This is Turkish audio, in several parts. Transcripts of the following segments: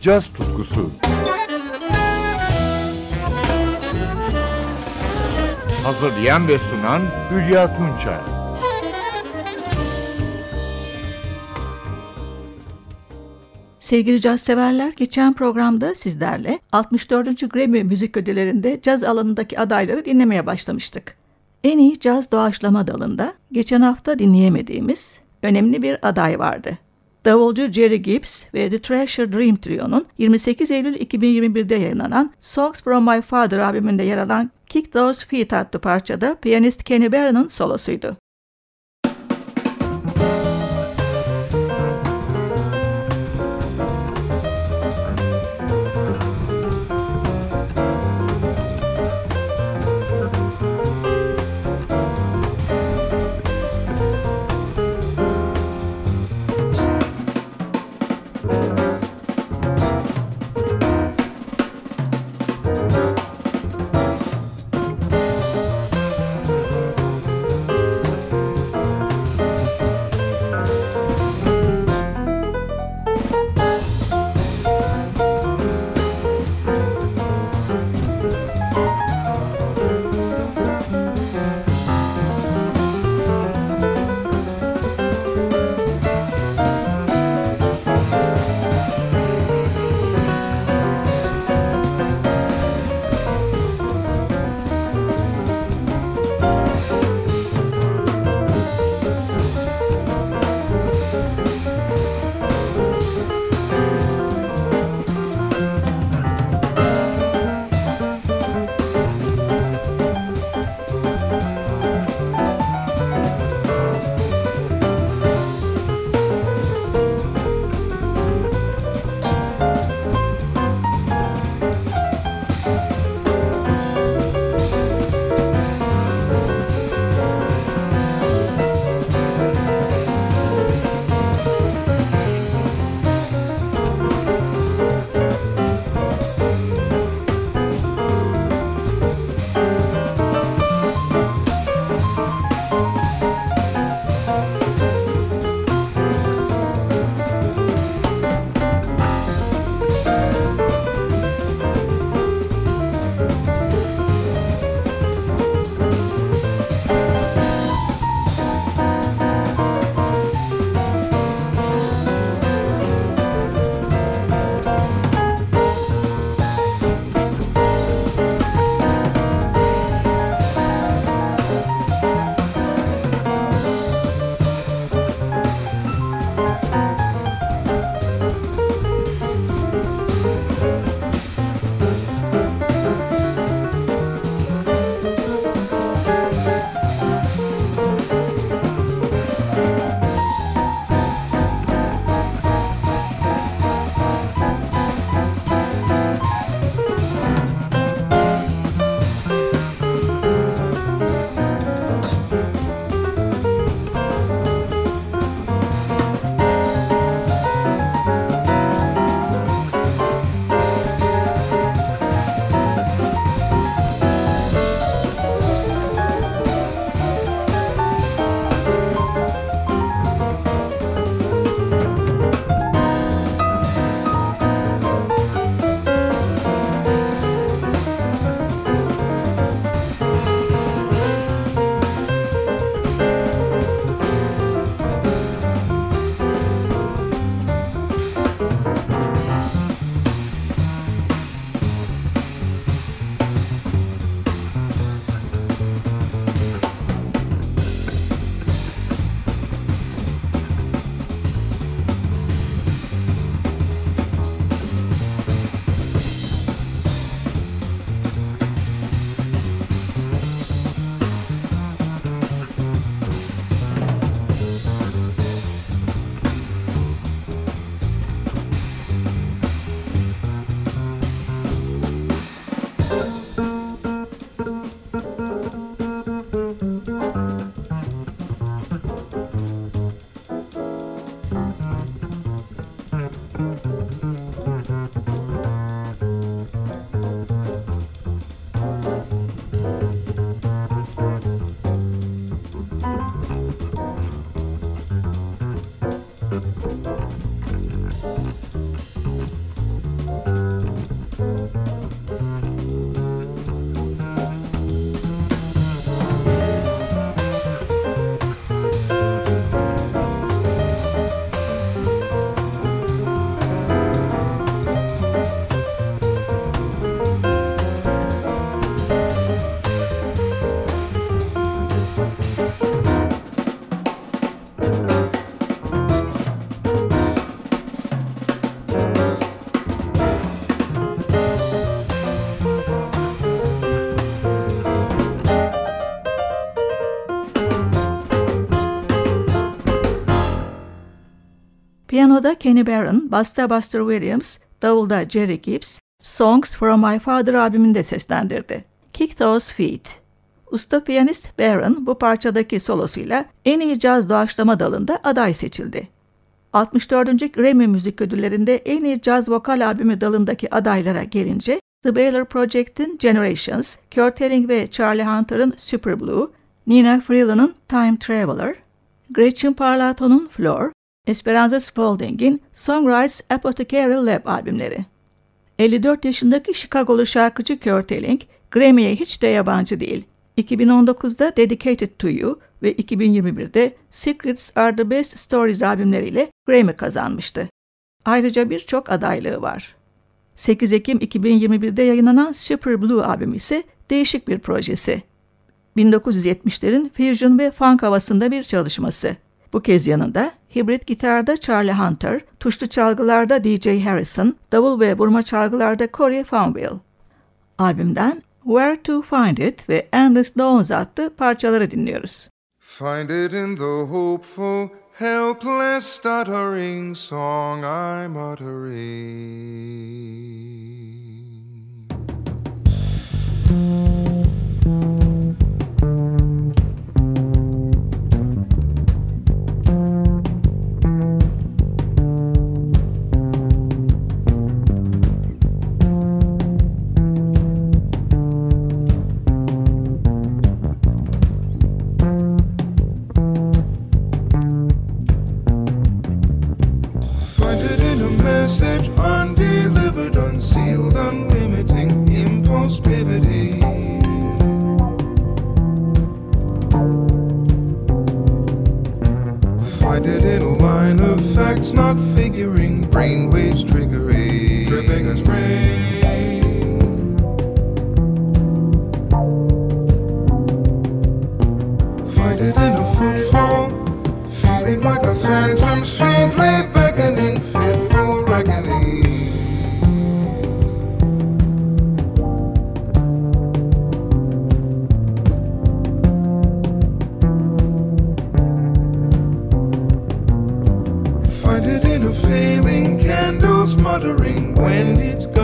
caz tutkusu. Hazırlayan ve sunan Hülya Tunçay. Sevgili caz severler, geçen programda sizlerle 64. Grammy Müzik Ödülleri'nde caz alanındaki adayları dinlemeye başlamıştık. En iyi caz doğaçlama dalında geçen hafta dinleyemediğimiz önemli bir aday vardı. Davulcu Jerry Gibbs ve The Treasure Dream Trio'nun 28 Eylül 2021'de yayınlanan Songs From My Father albümünde yer alan Kick Those Feet adlı parçada piyanist Kenny Barron'ın solosuydu. Piyanoda Kenny Barron, basta Buster Williams, davulda Jerry Gibbs, Songs from My Father albümünü de seslendirdi. Kick Those Feet. Usta piyanist Barron bu parçadaki solosuyla en iyi caz doğaçlama dalında aday seçildi. 64. Grammy Müzik Ödülleri'nde en iyi caz vokal albümü dalındaki adaylara gelince The Baylor Project'in Generations, Kurt Elling ve Charlie Hunter'ın Super Blue, Nina Freeland'ın Time Traveler, Gretchen Parlato'nun Floor, Esperanza Spalding'in Songwriters Apothecary Lab albümleri. 54 yaşındaki Chicago'lu şarkıcı Kurt Elling, Grammy'ye hiç de yabancı değil. 2019'da Dedicated to You ve 2021'de Secrets Are the Best Stories albümleriyle Grammy kazanmıştı. Ayrıca birçok adaylığı var. 8 Ekim 2021'de yayınlanan Super Blue albümü ise değişik bir projesi. 1970'lerin fusion ve funk havasında bir çalışması. Bu kez yanında hibrit gitarda Charlie Hunter, tuşlu çalgılarda DJ Harrison, davul ve vurma çalgılarda Corey Fonville. Albümden Where to Find It ve Endless Dawns adlı parçaları dinliyoruz. Find it in the hopeful, helpless, stuttering song I'm uttering. Wondering when it's gone.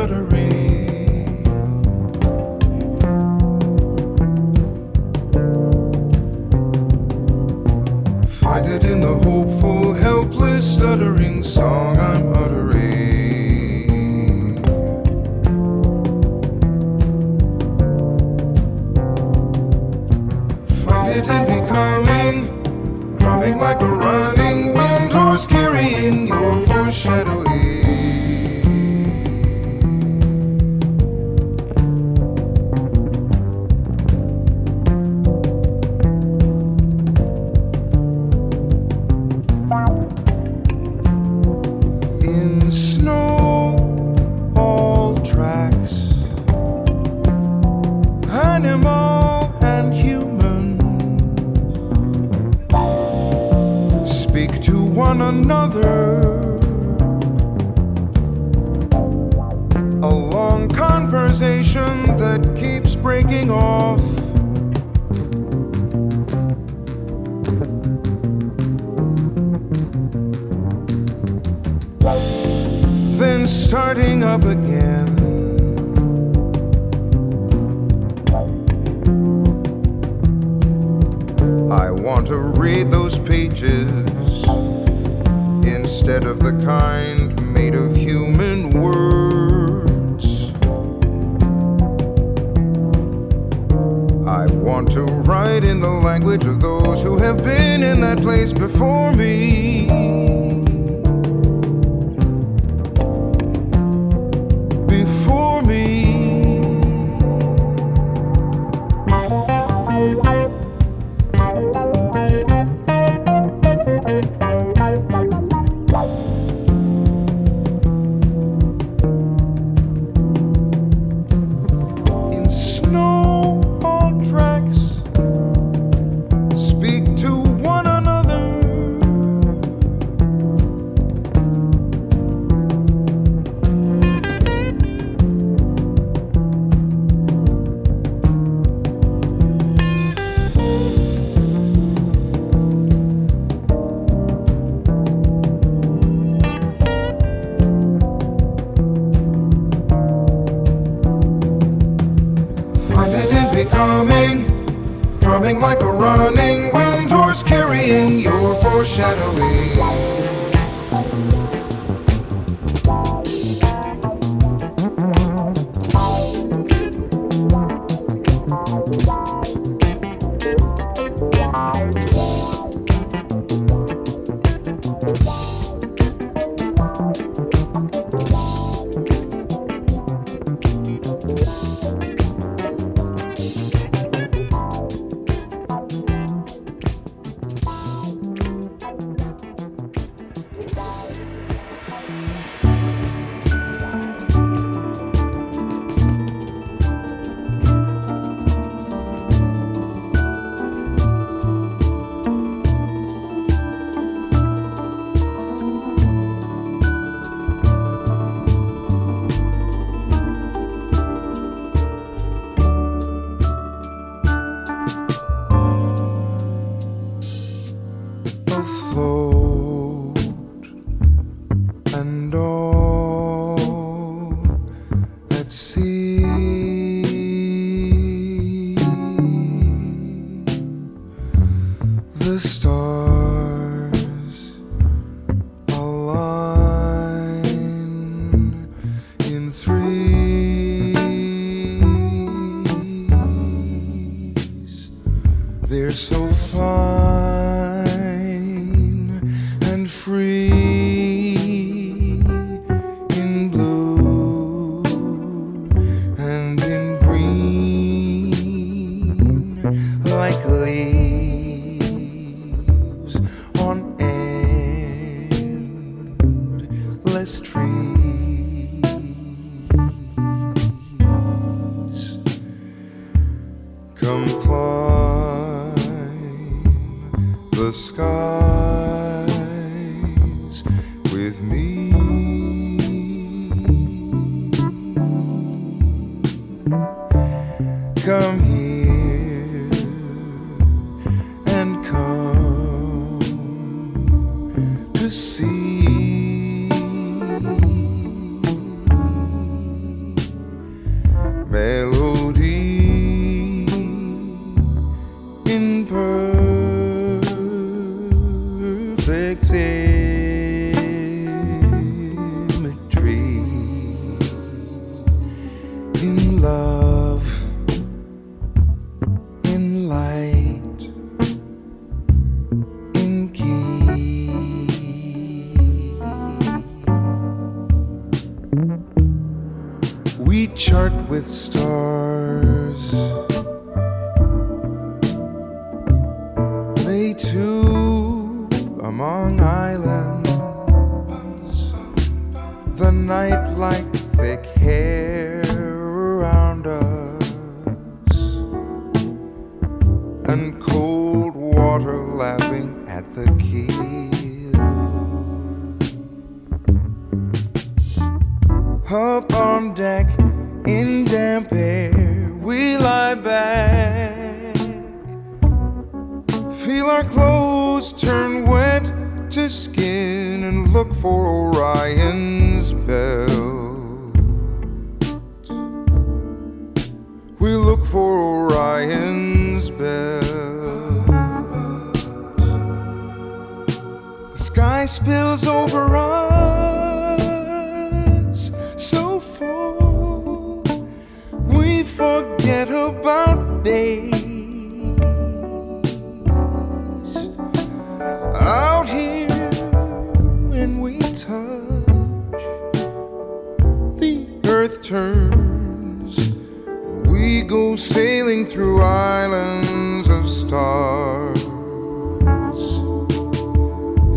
to one another. A long conversation that keeps breaking off. Then starting up again. I want to read those pages instead of the kind made of human words. I want to write in the language of those who have been in that place before me. Up on deck in damp air, we lie back. Feel our clothes turn wet to skin and look for Orion's belt. We look for Orion's belt. The sky spills over us. through islands of stars.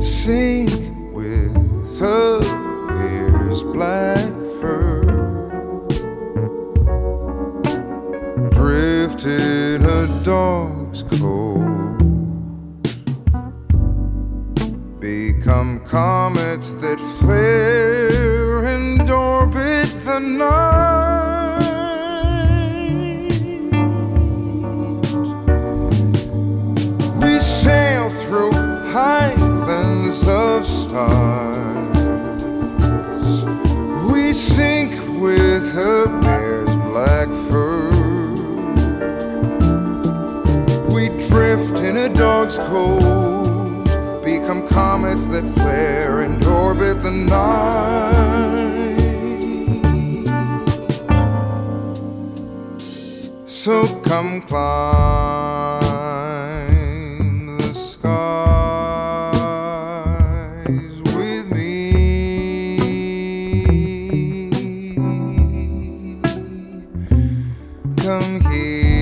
Sink with a bear's black fur. Drift in a dawn. Come here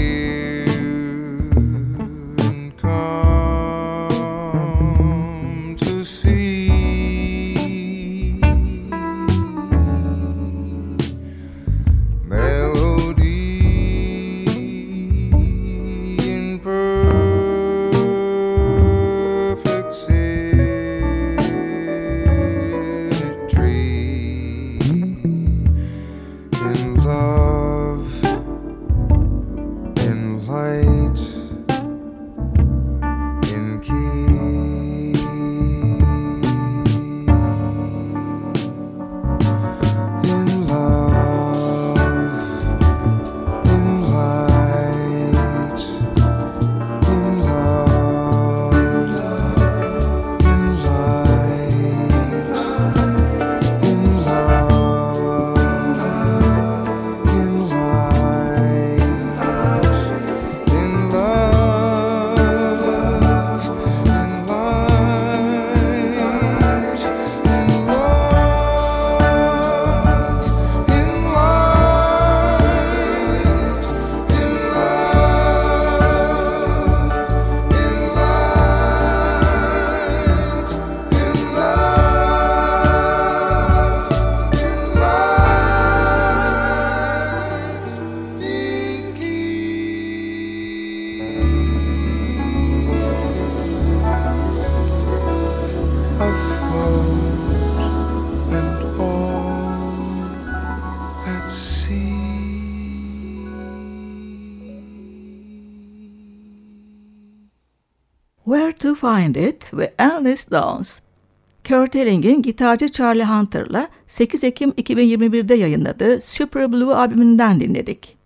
Find It ve Endless Dawns. Kurt Elling'in gitarcı Charlie Hunter'la 8 Ekim 2021'de yayınladığı Super Blue albümünden dinledik.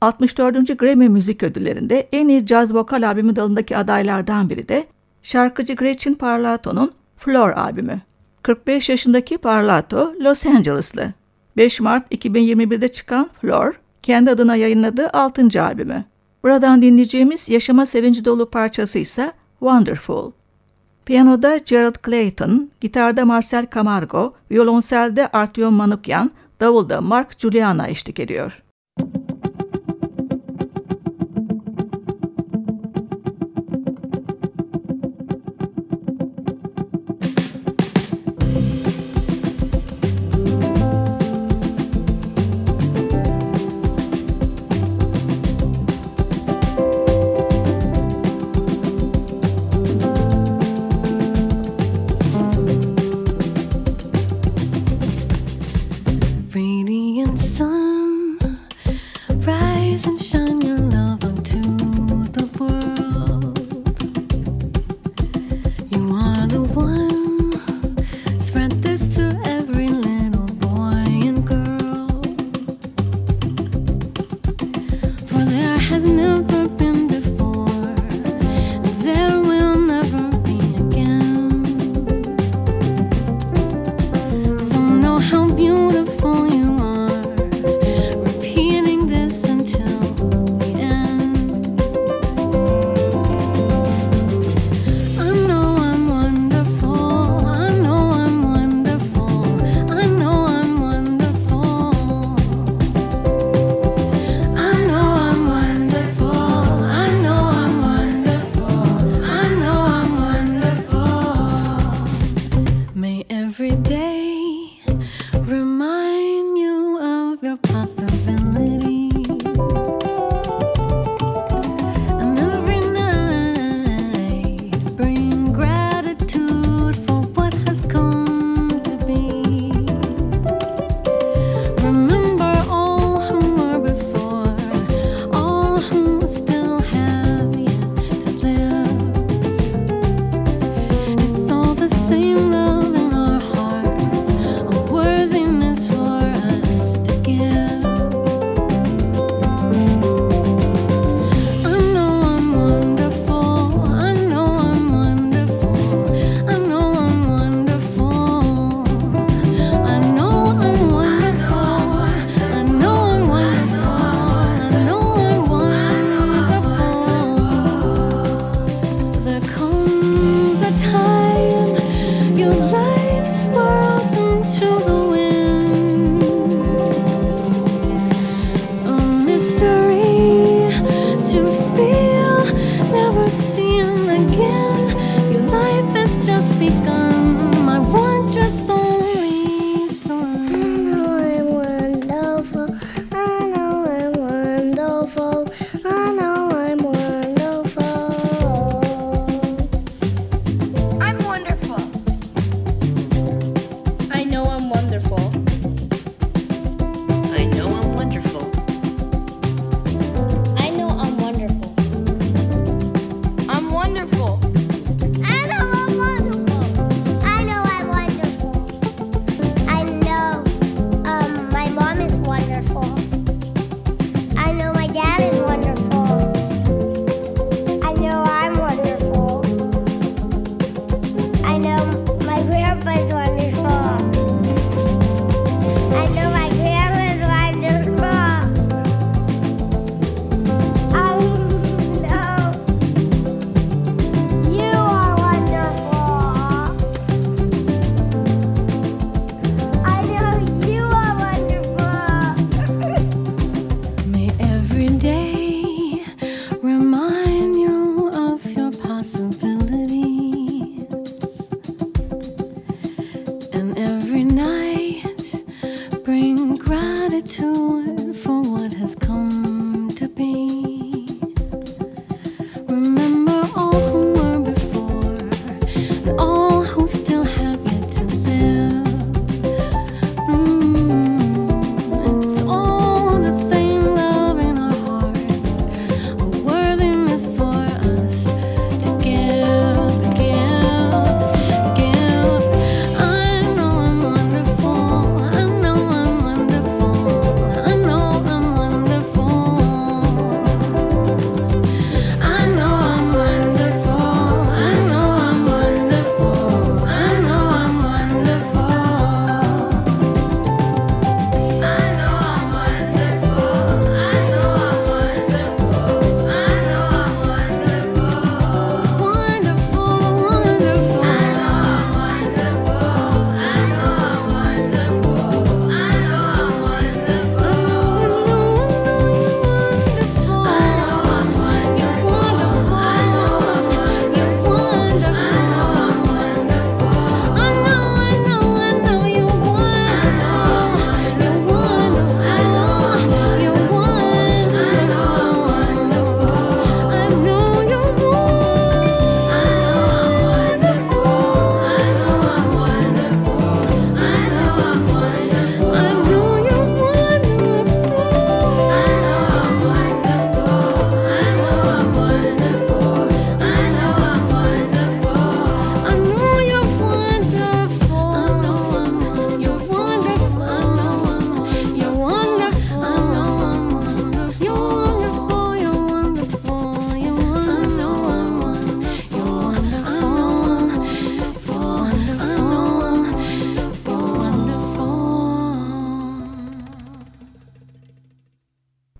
64. Grammy Müzik Ödülleri'nde en iyi caz vokal albümü dalındaki adaylardan biri de şarkıcı Gretchen Parlato'nun Floor albümü. 45 yaşındaki Parlato Los Angeles'lı. 5 Mart 2021'de çıkan Floor, kendi adına yayınladığı 6. albümü. Buradan dinleyeceğimiz yaşama sevinci dolu parçası ise Wonderful. Piyanoda Gerald Clayton, gitarda Marcel Camargo, violonselde Artyom Manukyan, davulda Mark Juliana eşlik ediyor.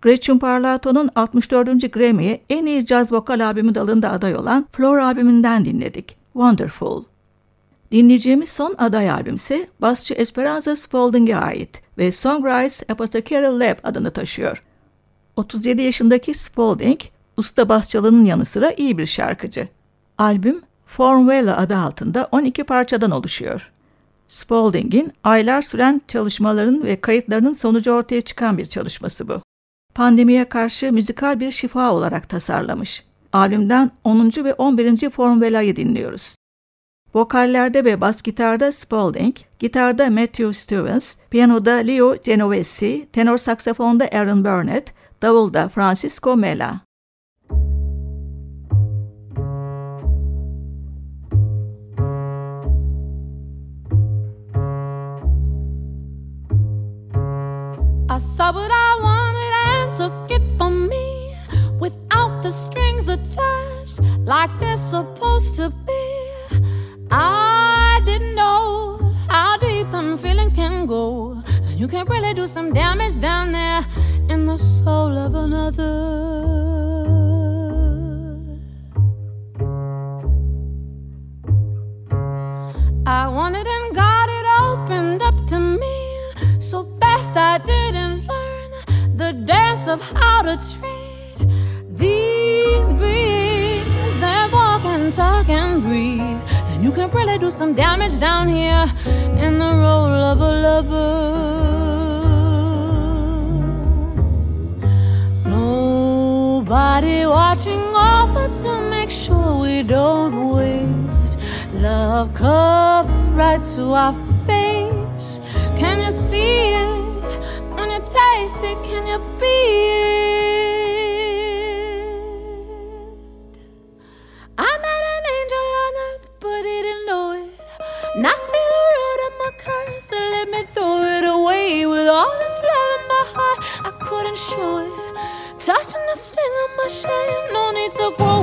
Gretchen Parlato'nun 64. Grammy'ye en iyi caz vokal albümü dalında aday olan Floor albümünden dinledik. Wonderful. Dinleyeceğimiz son aday albüm ise basçı Esperanza Spalding'e ait ve Songwriters Apothecary Lab adını taşıyor. 37 yaşındaki Spalding, usta basçılığının yanı sıra iyi bir şarkıcı. Albüm Formula adı altında 12 parçadan oluşuyor. Spalding'in aylar süren çalışmaların ve kayıtlarının sonucu ortaya çıkan bir çalışması bu. Pandemiye karşı müzikal bir şifa olarak tasarlamış. Albümden 10. ve 11. Formula'yı dinliyoruz. Vokallerde ve bas gitarda Spalding, gitarda Matthew Stevens, piyanoda Leo Genovesi, tenor saksafonda Aaron Burnett, davulda Francisco Mela. I saw what I wanted like they're supposed to be. I didn't know how deep some feelings can go, and you can really do some damage down there in the soul of another. I wanted and God it opened up to me so fast I didn't learn the dance of how to treat these beings and talk and breathe. And you can really do some damage down here in the role of a lover. Nobody watching over to make sure we don't waste. Love comes right to our face. Can you see it? When you taste it, can you be it? My shame, no need to grow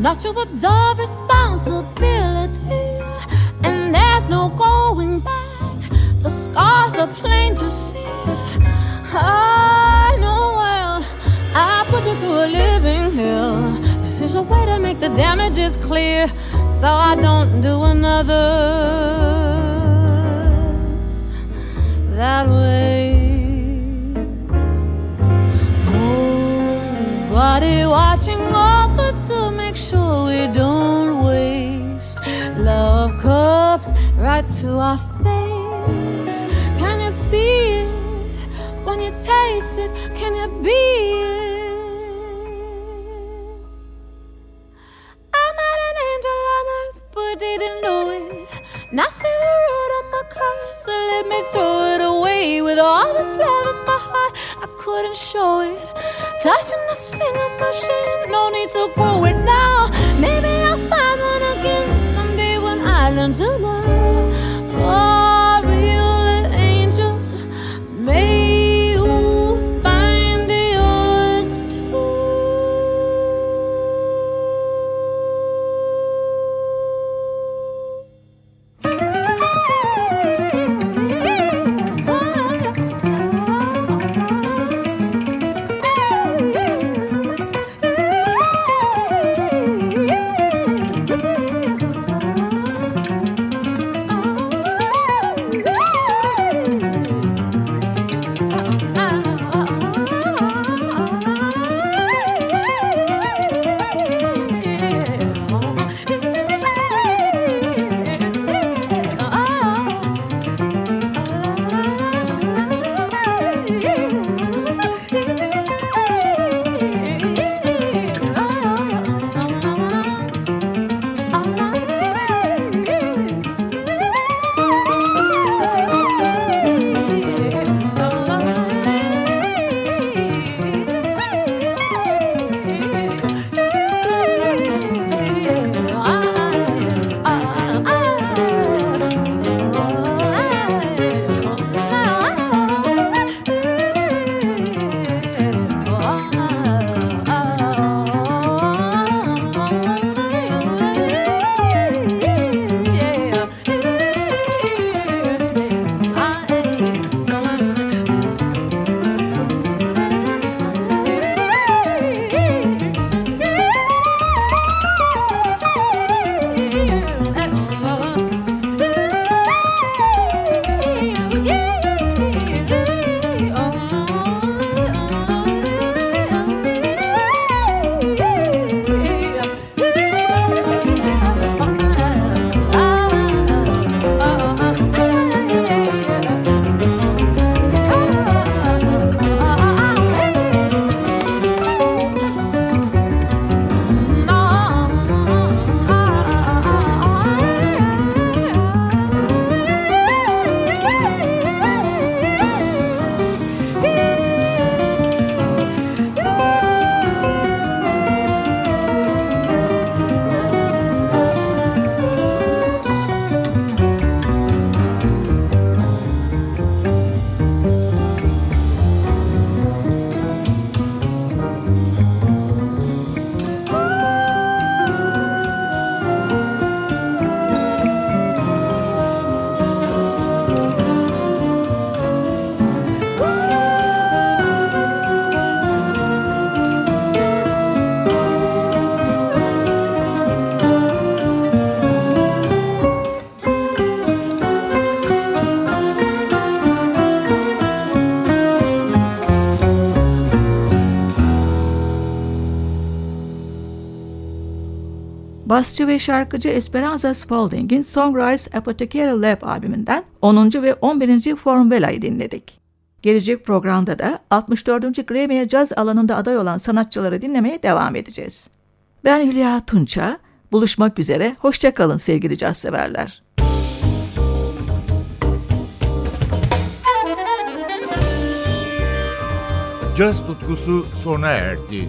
not to absorb responsibility, and there's no going back. The scars are plain to see. I know well, I put you through a living hell. This is a way to make the damages clear, so I don't do another that way. Nobody watching to our face. Can you see it? When you taste it, can you be it? I met an angel on earth, but didn't know it. Now see the root of my curse, so let me throw it away. With all this love in my heart, I couldn't show it. Touching the sting of my shame, no need to grow it now. Maybe I'll find one again someday when I learn to love. Basçı ve şarkıcı Esperanza Spalding'in Songwriters Apothecary Lab albümünden 10. ve 11. Formula'yı dinledik. Gelecek programda da 64. Grammy'ye caz alanında aday olan sanatçıları dinlemeye devam edeceğiz. Ben Hülya Tunça, buluşmak üzere, hoşçakalın sevgili caz severler. Caz tutkusu sona erdi.